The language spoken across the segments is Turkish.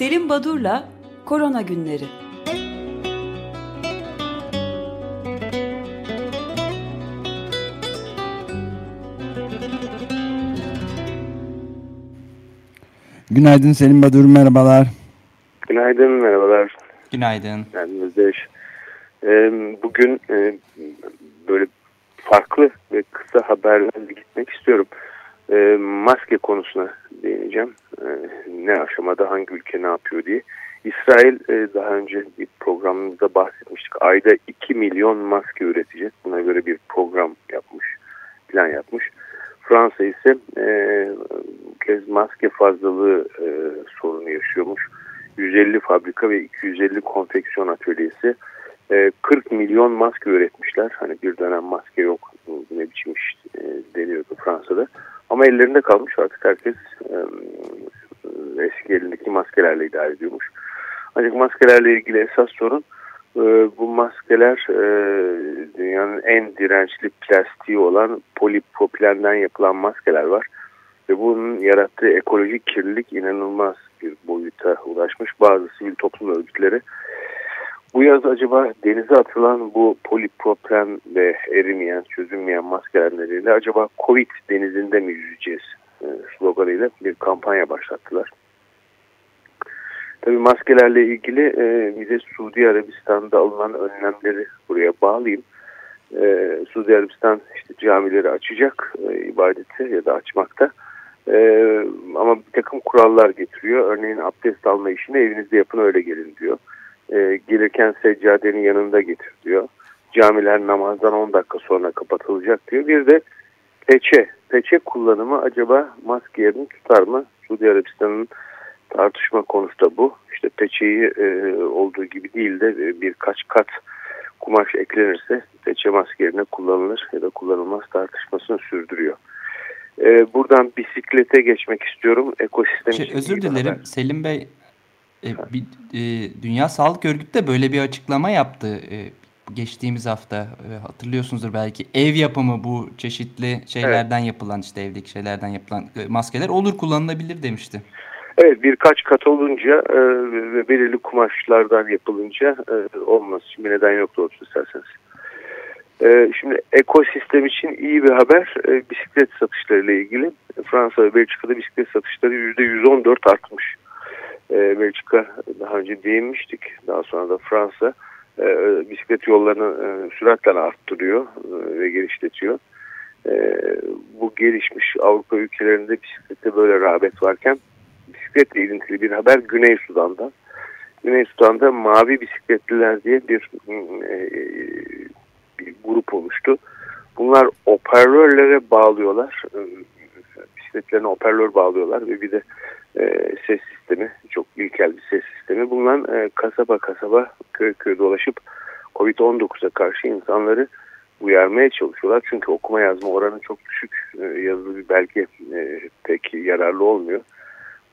Selim Badur'la Korona Günleri Günaydın Selim Badur, merhabalar. Günaydın, merhabalar. Günaydın. Ben Özdeş. Bugün e, böyle farklı ve kısa haberlerle gitmek istiyorum. E, maske konusuna değineceğim. E, ne aşamada, hangi ülke ne yapıyor diye. İsrail daha önce bir programımızda bahsetmiştik. Ayda 2 milyon maske üretecek. Buna göre bir program yapmış, plan yapmış. Fransa ise e, kez maske fazlalığı e, sorunu yaşıyormuş. 150 fabrika ve 250 konfeksiyon atölyesi e, 40 milyon maske üretmişler. Hani bir dönem maske yok ne biçim iş e, deniyordu Fransa'da. Ama ellerinde kalmış artık herkes e, eski elindeki maskelerle idare ediyormuş. Ancak maskelerle ilgili esas sorun e, bu maskeler e, dünyanın en dirençli plastiği olan polipropilenden yapılan maskeler var. Ve bunun yarattığı ekolojik kirlilik inanılmaz bir boyuta ulaşmış. Bazı sivil toplum örgütleri bu yaz acaba denize atılan bu polipropilen ve erimeyen, çözülmeyen maskeler nedeniyle acaba Covid denizinde mi yüzeceğiz e, sloganıyla bir kampanya başlattılar. Tabii maskelerle ilgili e, bize Suudi Arabistan'da alınan önlemleri buraya bağlayayım. E, Suudi Arabistan işte camileri açacak e, ibadeti ya da açmakta. E, ama bir takım kurallar getiriyor. Örneğin abdest alma işini evinizde yapın öyle gelin diyor. E, gelirken seccadenin yanında getir diyor. Camiler namazdan 10 dakika sonra kapatılacak diyor. Bir de peçe. Peçe kullanımı acaba maske yerini tutar mı? Suudi Arabistan'ın tartışma konusu da bu. İşte peçeyi e, olduğu gibi değil de e, birkaç kat kumaş eklenirse peçe maske yerine kullanılır ya da kullanılmaz tartışmasını sürdürüyor. E, buradan bisiklete geçmek istiyorum. Ekosistem şey, Özür dilerim haber. Selim Bey. E, bir, e, Dünya Sağlık Örgütü de böyle bir açıklama yaptı. E, geçtiğimiz hafta e, hatırlıyorsunuzdur belki ev yapımı bu çeşitli şeylerden evet. yapılan işte evdeki şeylerden yapılan e, maskeler olur kullanılabilir demişti. Evet birkaç kat olunca e, ve belirli kumaşlardan yapılınca e, olmaz. Şimdi neden yok doğrusu isterseniz. E, şimdi ekosistem için iyi bir haber e, bisiklet satışları ile ilgili. Fransa ve Belçika'da bisiklet satışları %114 artmış. E, Belçika daha önce değinmiştik. Daha sonra da Fransa e, bisiklet yollarını e, süratle arttırıyor e, ve genişletiyor. E, bu gelişmiş Avrupa ülkelerinde bisiklette böyle rağbet varken bisikletle ilintili bir haber Güney Sudan'dan. Güney Sudan'da Mavi Bisikletliler diye bir, e, bir grup oluştu. Bunlar operörlere bağlıyorlar. E, bisikletlerine operör bağlıyorlar ve bir de e, ses sistemi, çok ilkel bir ses sistemi. Bunlar e, kasaba kasaba, köy köy dolaşıp Covid-19'a karşı insanları uyarmaya çalışıyorlar. Çünkü okuma yazma oranı çok düşük. E, yazılı bir belge e, pek yararlı olmuyor.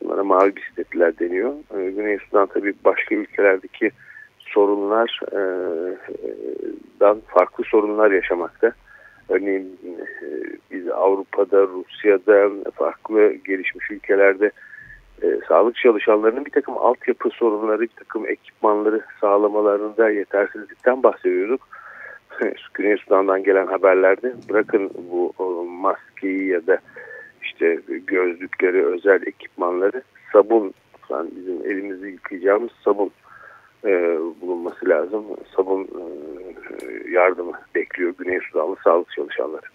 Bunlara mavi bisikletliler deniyor. E, Güney Sudan tabii başka ülkelerdeki sorunlardan farklı sorunlar yaşamakta. Örneğin e, biz Avrupa'da, Rusya'da, farklı gelişmiş ülkelerde e, sağlık çalışanlarının bir takım altyapı sorunları, bir takım ekipmanları sağlamalarında yetersizlikten bahsediyorduk. Güney Sudan'dan gelen haberlerde bırakın bu maskeyi ya da işte gözlükleri, özel ekipmanları, sabun, yani bizim elimizi yıkayacağımız sabun e, bulunması lazım. Sabun e, yardımı bekliyor Güney Sudanlı sağlık çalışanları.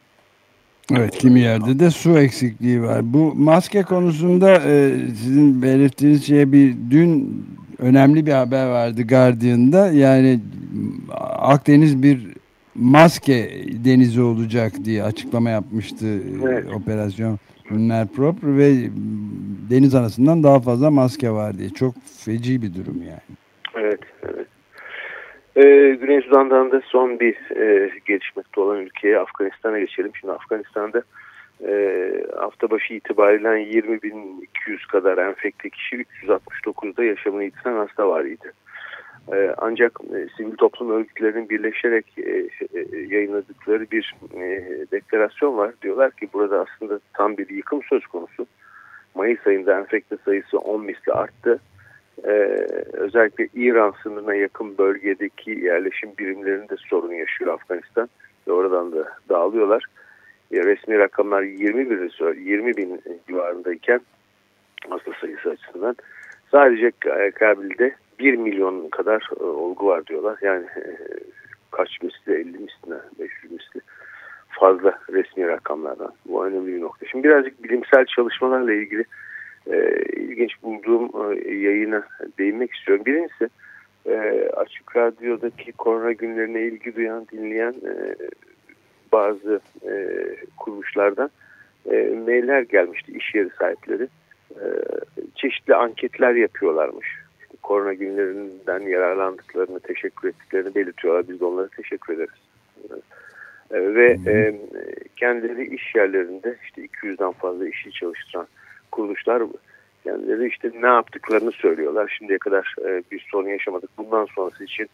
Evet kimi yerde de su eksikliği var. Bu maske konusunda e, sizin belirttiğiniz şeye bir dün önemli bir haber vardı Guardian'da. Yani Akdeniz bir maske denizi olacak diye açıklama yapmıştı evet. operasyon Ünler Prop ve deniz anasından daha fazla maske var diye. Çok feci bir durum yani. Evet, evet. Ee, Güney Sudan'dan da son bir e, gelişmekte olan ülkeye Afganistan'a geçelim. Şimdi Afganistan'da e, hafta başı itibariyle 20.200 kadar enfekte kişi 369'da yaşamını yitiren hasta var idi. E, ancak e, sivil toplum örgütlerinin birleşerek e, e, yayınladıkları bir deklarasyon var. Diyorlar ki burada aslında tam bir yıkım söz konusu. Mayıs ayında enfekte sayısı 10 misli arttı özellikle İran sınırına yakın bölgedeki yerleşim birimlerinde sorun yaşıyor Afganistan ve oradan da dağılıyorlar. Resmi rakamlar 20 bin, 20 bin civarındayken hasta sayısı açısından sadece Kabil'de 1 milyon kadar e, olgu var diyorlar. Yani e, kaç misli 50 misli 500 misli fazla resmi rakamlardan. Bu önemli bir nokta. Şimdi birazcık bilimsel çalışmalarla ilgili e, ilginç bulduğum e, yayına değinmek istiyorum. Birincisi e, Açık Radyo'daki korona günlerine ilgi duyan, dinleyen e, bazı e, kuruluşlardan e, mailler gelmişti iş yeri sahipleri. E, çeşitli anketler yapıyorlarmış. Korona günlerinden yararlandıklarını, teşekkür ettiklerini belirtiyorlar. Biz de onlara teşekkür ederiz. E, ve e, kendileri iş yerlerinde işte 200'den fazla işi çalıştıran kuruluşlar kendileri işte ne yaptıklarını söylüyorlar. Şimdiye kadar e, bir sorun yaşamadık. Bundan sonrası için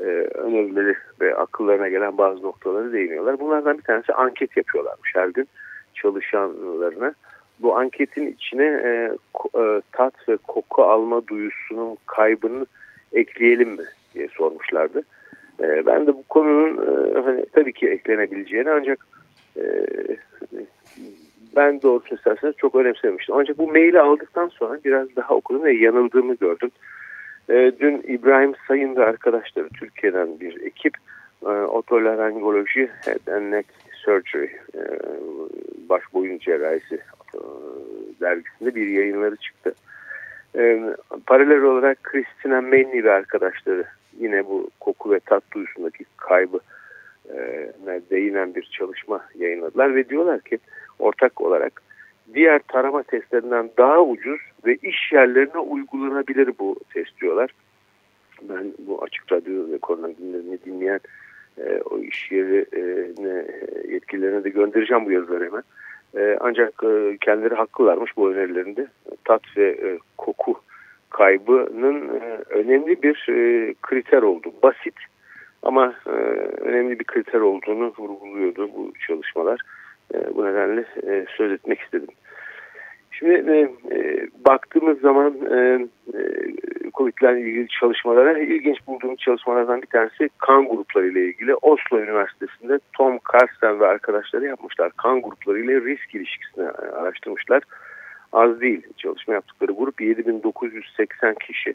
e, önerileri ve akıllarına gelen bazı noktaları değiniyorlar. Bunlardan bir tanesi anket yapıyorlarmış her gün çalışanlarına. Bu anketin içine e, e, tat ve koku alma duyusunun kaybını ekleyelim mi diye sormuşlardı. E, ben de bu konunun e, hani, tabii ki eklenebileceğini ancak e, ben doğrusu isterseniz çok önemsemiştim. Ancak bu maili aldıktan sonra biraz daha okudum ve yanıldığımı gördüm. E, dün İbrahim Sayın ve arkadaşları Türkiye'den bir ekip e, otolaryngoloji head and neck surgery e, baş boyun cerrahisi dergisinde bir yayınları çıktı. E, paralel olarak Christina Menni ve arkadaşları yine bu koku ve tat duyusundaki kaybı e, değinen bir çalışma yayınladılar ve diyorlar ki ortak olarak diğer tarama testlerinden daha ucuz ve iş yerlerine uygulanabilir bu test diyorlar. Ben bu açık radyo ve korona günlerini dinleyen e, o iş yerine yetkililerine de göndereceğim bu yazıları hemen. E, ancak e, kendileri haklılarmış bu önerilerinde. Tat ve e, koku kaybının e, önemli bir e, kriter oldu. Basit ama e, önemli bir kriter olduğunu vurguluyordu bu çalışmalar. E, bu nedenle e, söz etmek istedim. Şimdi e, e, baktığımız zaman e, e, COVID ile ilgili çalışmalara ilginç bulduğum çalışmalardan bir tanesi kan grupları ile ilgili Oslo Üniversitesi'nde Tom Karsten ve arkadaşları yapmışlar. Kan grupları ile risk ilişkisini araştırmışlar. Az değil çalışma yaptıkları grup 7980 kişi.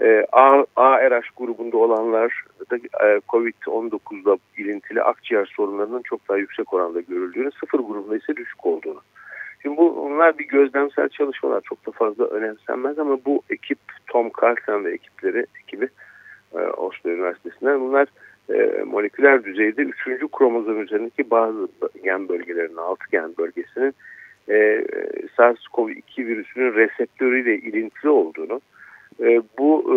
E, A, ARH grubunda olanlar da e, COVID-19'da ilintili akciğer sorunlarının çok daha yüksek oranda görüldüğünü, sıfır grubunda ise düşük olduğunu. Şimdi bu bunlar bir gözlemsel çalışmalar çok da fazla önemsenmez ama bu ekip Tom Carlson ve ekipleri ekibi e, Oslo Üniversitesi'nden bunlar e, moleküler düzeyde 3. kromozom üzerindeki bazı gen bölgelerinin, altı gen bölgesinin e, SARS-CoV-2 virüsünün reseptörüyle ilintili olduğunu, e, bu e,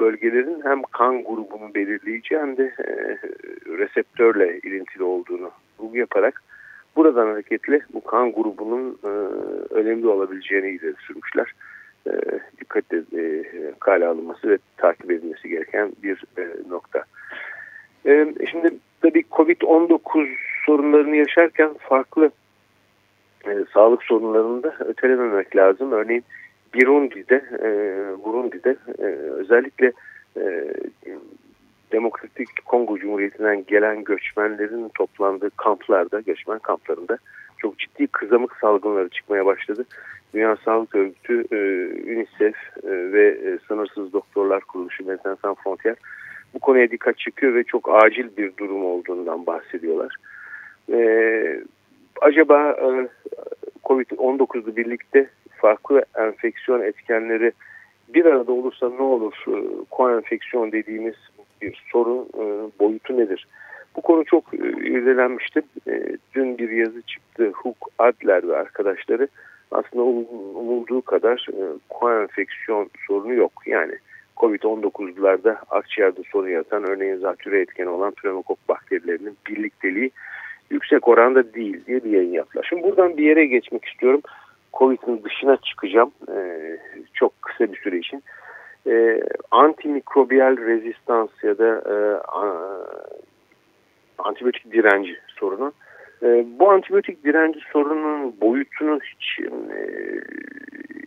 bölgelerin hem kan grubunu belirleyici hem de e, reseptörle ilintili olduğunu vurgu yaparak buradan hareketle bu kan grubunun e, önemli olabileceğini ileri sürmüşler. E, dikkatle e, kale alınması ve takip edilmesi gereken bir e, nokta. E, şimdi tabii COVID-19 sorunlarını yaşarken farklı e, sağlık sorunlarını da ötelememek lazım. Örneğin Burundi'de, e, Burundi'de e, özellikle e, Kongo Cumhuriyeti'nden gelen göçmenlerin toplandığı kamplarda, göçmen kamplarında çok ciddi kızamık salgınları çıkmaya başladı. Dünya Sağlık Örgütü, e, UNICEF e, ve e, Sınırsız Doktorlar Kuruluşu Médecins Sans Frontières bu konuya dikkat çekiyor ve çok acil bir durum olduğundan bahsediyorlar. E, acaba e, COVID-19'la birlikte farklı enfeksiyon etkenleri bir arada olursa ne olur? E, koenfeksiyon dediğimiz bir sorun e, boyutu nedir? Bu konu çok e, irdelenmişti. Dün bir yazı çıktı. Hook Adler ve arkadaşları aslında umulduğu kadar koenfeksiyon sorunu yok. Yani Covid-19'larda akciğerde sorun yaratan örneğin zatüre etkeni olan pneumokok bakterilerinin birlikteliği yüksek oranda değil diye bir yayın yaptılar. Şimdi buradan bir yere geçmek istiyorum. Covid'in dışına çıkacağım e, çok kısa bir süre için. E, antimikrobiyal rezistans ya da e, antibiyotik direnci sorunu. E, bu antibiyotik direnci sorunun boyutunu hiç e,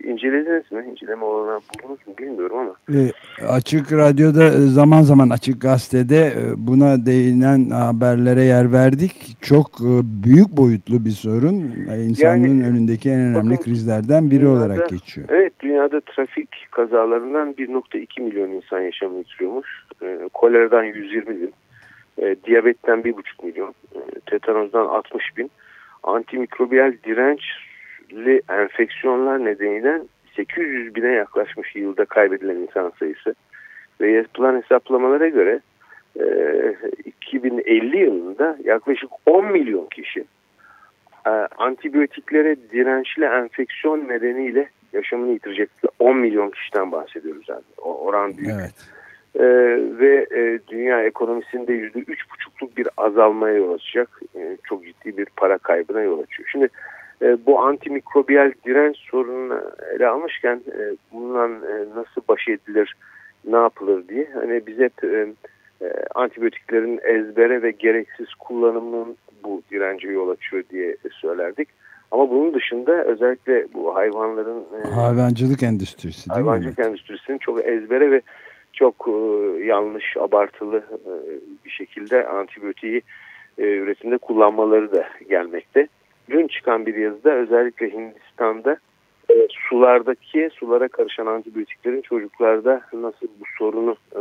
incelediniz mi? İnceleme olanağı buldunuz mu bilmiyorum ama. E, açık Radyo'da zaman zaman Açık Gazete'de e, buna değinen haberlere yer verdik. Çok e, büyük boyutlu bir sorun. İnsanlığın yani, önündeki en önemli bakın, krizlerden biri dünyada, olarak geçiyor. Evet dünyada trafik kazalarından 1.2 milyon insan yaşamını yitiriyormuş. E, koleradan 120 bin. E, diyabetten 1.5 milyon. E, tetanozdan 60 bin. Antimikrobiyal direnç çeşitli enfeksiyonlar nedeniyle 800 bine yaklaşmış yılda kaybedilen insan sayısı. Ve yapılan hesaplamalara göre e, 2050 yılında yaklaşık 10 milyon kişi e, antibiyotiklere dirençli enfeksiyon nedeniyle yaşamını yitirecek 10 milyon kişiden bahsediyoruz yani. O oran büyük. Evet. Ee, ve e, dünya ekonomisinde yüzde üç buçukluk bir azalmaya yol açacak. E, çok ciddi bir para kaybına yol açıyor. Şimdi e, bu antimikrobiyal direnç sorununu ele almışken e, bundan e, nasıl baş edilir, ne yapılır diye hani biz hep e, e, antibiyotiklerin ezbere ve gereksiz kullanımının bu dirence yol açıyor diye söylerdik. Ama bunun dışında özellikle bu hayvanların... E, Hayvancılık endüstrisi değil Hayvancılık mi? endüstrisinin çok ezbere ve çok e, yanlış, abartılı e, bir şekilde antibiyotiği e, üretimde kullanmaları da gelmekte dün çıkan bir yazıda özellikle Hindistan'da e, sulardaki sulara karışan antibiyotiklerin çocuklarda nasıl bu sorunu e,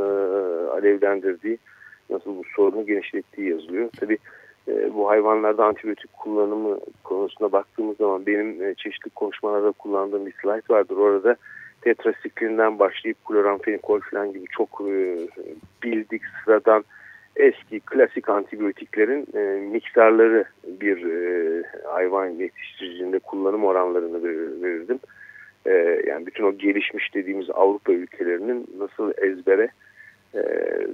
alevlendirdiği, nasıl bu sorunu genişlettiği yazılıyor. Tabi e, bu hayvanlarda antibiyotik kullanımı konusuna baktığımız zaman benim e, çeşitli konuşmalarda kullandığım bir slide vardır. Orada tetrasiklinden başlayıp kloramfenikol falan gibi çok e, bildik sıradan eski klasik antibiyotiklerin e, miktarları bir e, hayvan yetiştiricinde kullanım oranlarını verirdim. E, yani bütün o gelişmiş dediğimiz Avrupa ülkelerinin nasıl ezbere e,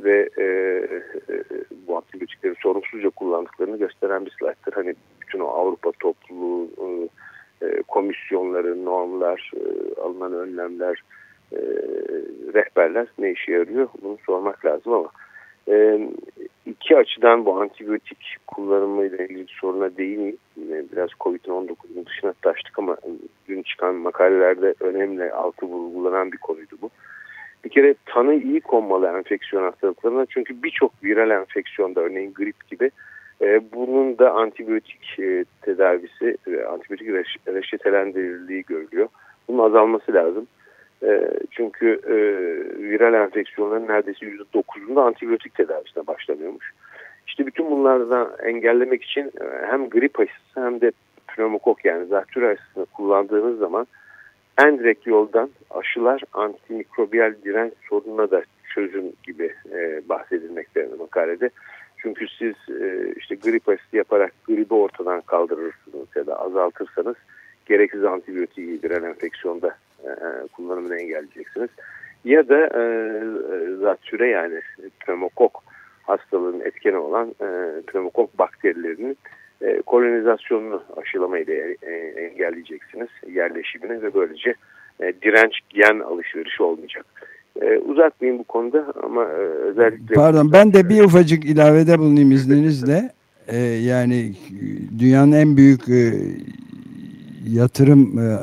ve e, e, bu antibiyotikleri sorumsuzca kullandıklarını gösteren bir slayttır. Hani bütün o Avrupa topluluğu, e, komisyonları, normlar, e, alınan önlemler, e, rehberler ne işe yarıyor bunu sormak lazım ama e, iki açıdan bu antibiyotik kullanımıyla ilgili soruna değineyim. Biraz Covid-19'un dışına taştık ama dün çıkan makalelerde önemli altı vurgulanan bir konuydu bu. Bir kere tanı iyi konmalı enfeksiyon hastalıklarına çünkü birçok viral enfeksiyonda örneğin grip gibi e, bunun da antibiyotik e, tedavisi, e, antibiyotik reçetelendirildiği görülüyor. Bunun azalması lazım. E, çünkü e, viral enfeksiyonların neredeyse %9'unda antibiyotik tedavisine başlanıyormuş. İşte bütün bunlardan engellemek için e, hem grip aşısı hem de pneumokok yani zatürre aşısını kullandığınız zaman en direkt yoldan aşılar antimikrobiyal direnç sorununa da çözüm gibi e, bahsedilmekte makalede. Çünkü siz e, işte grip aşısı yaparak gribi ortadan kaldırırsınız ya da azaltırsanız gereksiz antibiyotiği yediren enfeksiyonda e, kullanımını engelleyeceksiniz. Ya da e, e, zatüre yani pneumokok hastalığın etkeni olan e, pneumokok bakterilerinin e, kolonizasyonunu aşılamayla e, engelleyeceksiniz yerleşimini ve böylece e, direnç gen alışverişi olmayacak. E, uzatmayayım bu konuda ama e, özellikle... Pardon ben de bir ufacık ilavede bulunayım izninizle. E, yani dünyanın en büyük e, yatırım e,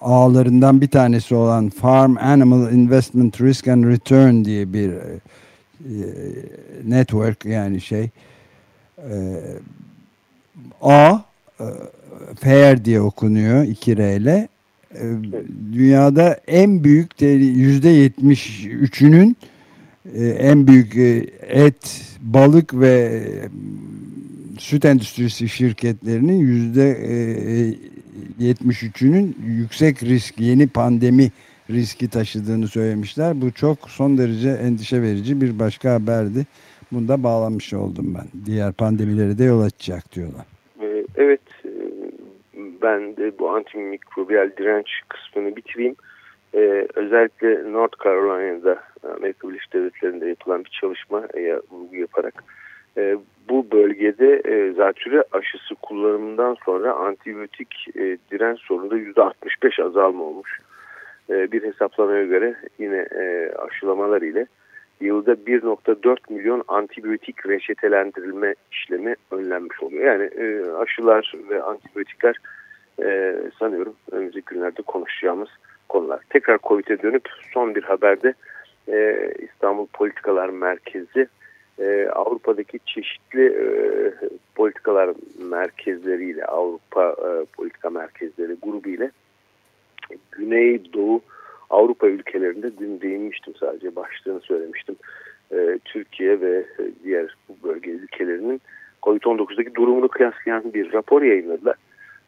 ağlarından bir tanesi olan Farm Animal Investment Risk and Return diye bir e, network yani şey e, A e, FAIR diye okunuyor 2 R ile dünyada en büyük yüzde yetmiş üçünün e, en büyük e, et, balık ve e, süt endüstrisi şirketlerinin yüzde e, 73'ünün yüksek risk yeni pandemi riski taşıdığını söylemişler. Bu çok son derece endişe verici bir başka haberdi. Bunda bağlanmış oldum ben. Diğer pandemilere de yol açacak diyorlar. Evet ben de bu antimikrobiyal direnç kısmını bitireyim. Ee, özellikle North Carolina'da Amerika Birleşik Devletleri'nde yapılan bir çalışmaya vurgu yaparak e, bu bölgede e, zatürre aşısı kullanımından sonra antibiyotik e, direnç sorununda %65 azalma olmuş. E, bir hesaplamaya göre yine e, aşılamalar ile yılda 1.4 milyon antibiyotik reçetelendirilme işlemi önlenmiş oluyor. Yani e, aşılar ve antibiyotikler e, sanıyorum önümüzdeki günlerde konuşacağımız konular. Tekrar COVID'e dönüp son bir haberde e, İstanbul Politikalar Merkezi e, Avrupa'daki çeşitli e, politikalar merkezleriyle Avrupa e, politika merkezleri grubu ile Güney Doğu Avrupa ülkelerinde dün değinmiştim sadece başlığını söylemiştim. E, Türkiye ve diğer bu bölge ülkelerinin COVID-19'daki durumunu kıyaslayan bir rapor yayınladılar.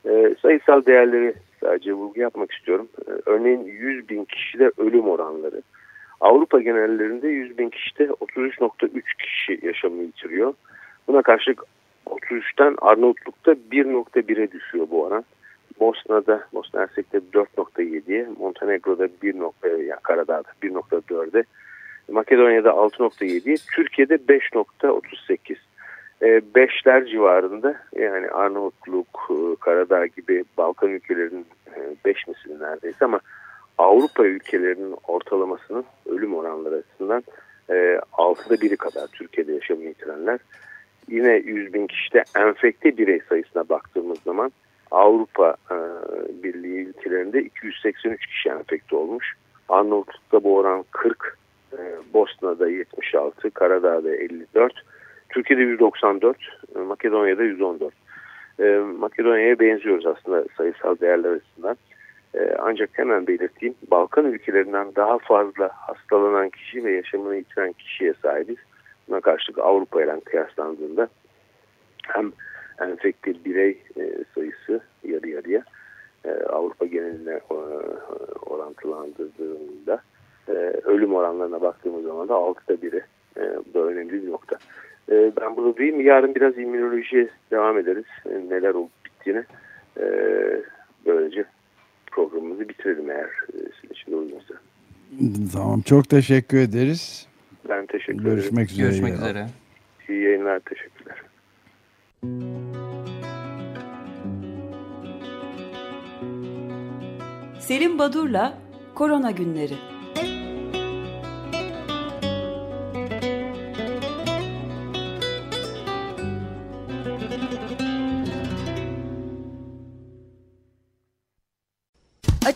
E, sayısal değerleri sadece vurgu yapmak istiyorum. E, örneğin 100 bin kişide ölüm oranları. Avrupa genellerinde 100 bin kişide 33.3 kişi yaşamını yitiriyor. Buna karşılık 33'ten Arnavutluk'ta 1.1'e düşüyor bu oran. Bosna'da, Bosna Hersek'te 4.7'ye, Montenegro'da 1. Yani Karadağ'da 1.4'e, Makedonya'da 6.7'ye, Türkiye'de 5.38. E, beşler civarında yani Arnavutluk, e, Karadağ gibi Balkan ülkelerinin e, beş misli neredeyse ama Avrupa ülkelerinin ortalamasının ölüm oranları açısından altıda biri kadar Türkiye'de yaşamını yitirenler. Yine 100 bin kişide enfekte birey sayısına baktığımız zaman Avrupa Birliği ülkelerinde 283 kişi enfekte olmuş. Arnavutluk'ta bu oran 40, e, Bosna'da 76, Karadağ'da 54, Türkiye'de 194, e, Makedonya'da 114. E, Makedonya'ya benziyoruz aslında sayısal değerler açısından. E, ancak hemen belirteyim Balkan ülkelerinden daha fazla hastalanan kişi ve yaşamını yitiren kişiye sahibiz. Buna karşılık Avrupa ile kıyaslandığında hem enfekte birey e, sayısı yarı yarıya e, Avrupa geneline e, orantılandırdığında e, ölüm oranlarına baktığımız zaman da altıda biri. E, bu da önemli bir nokta. E, ben bunu duyayım. Yarın biraz immünolojiye devam ederiz. E, neler olup bittiğini. E, böylece programımızı bitirelim eğer e, sizin için uygunsa. Tamam. Çok teşekkür ederiz. Ben teşekkür Görüşmek ederim. üzere. Görüşmek üzere. İyi yayınlar. Teşekkürler. Selim Badur'la Korona Günleri.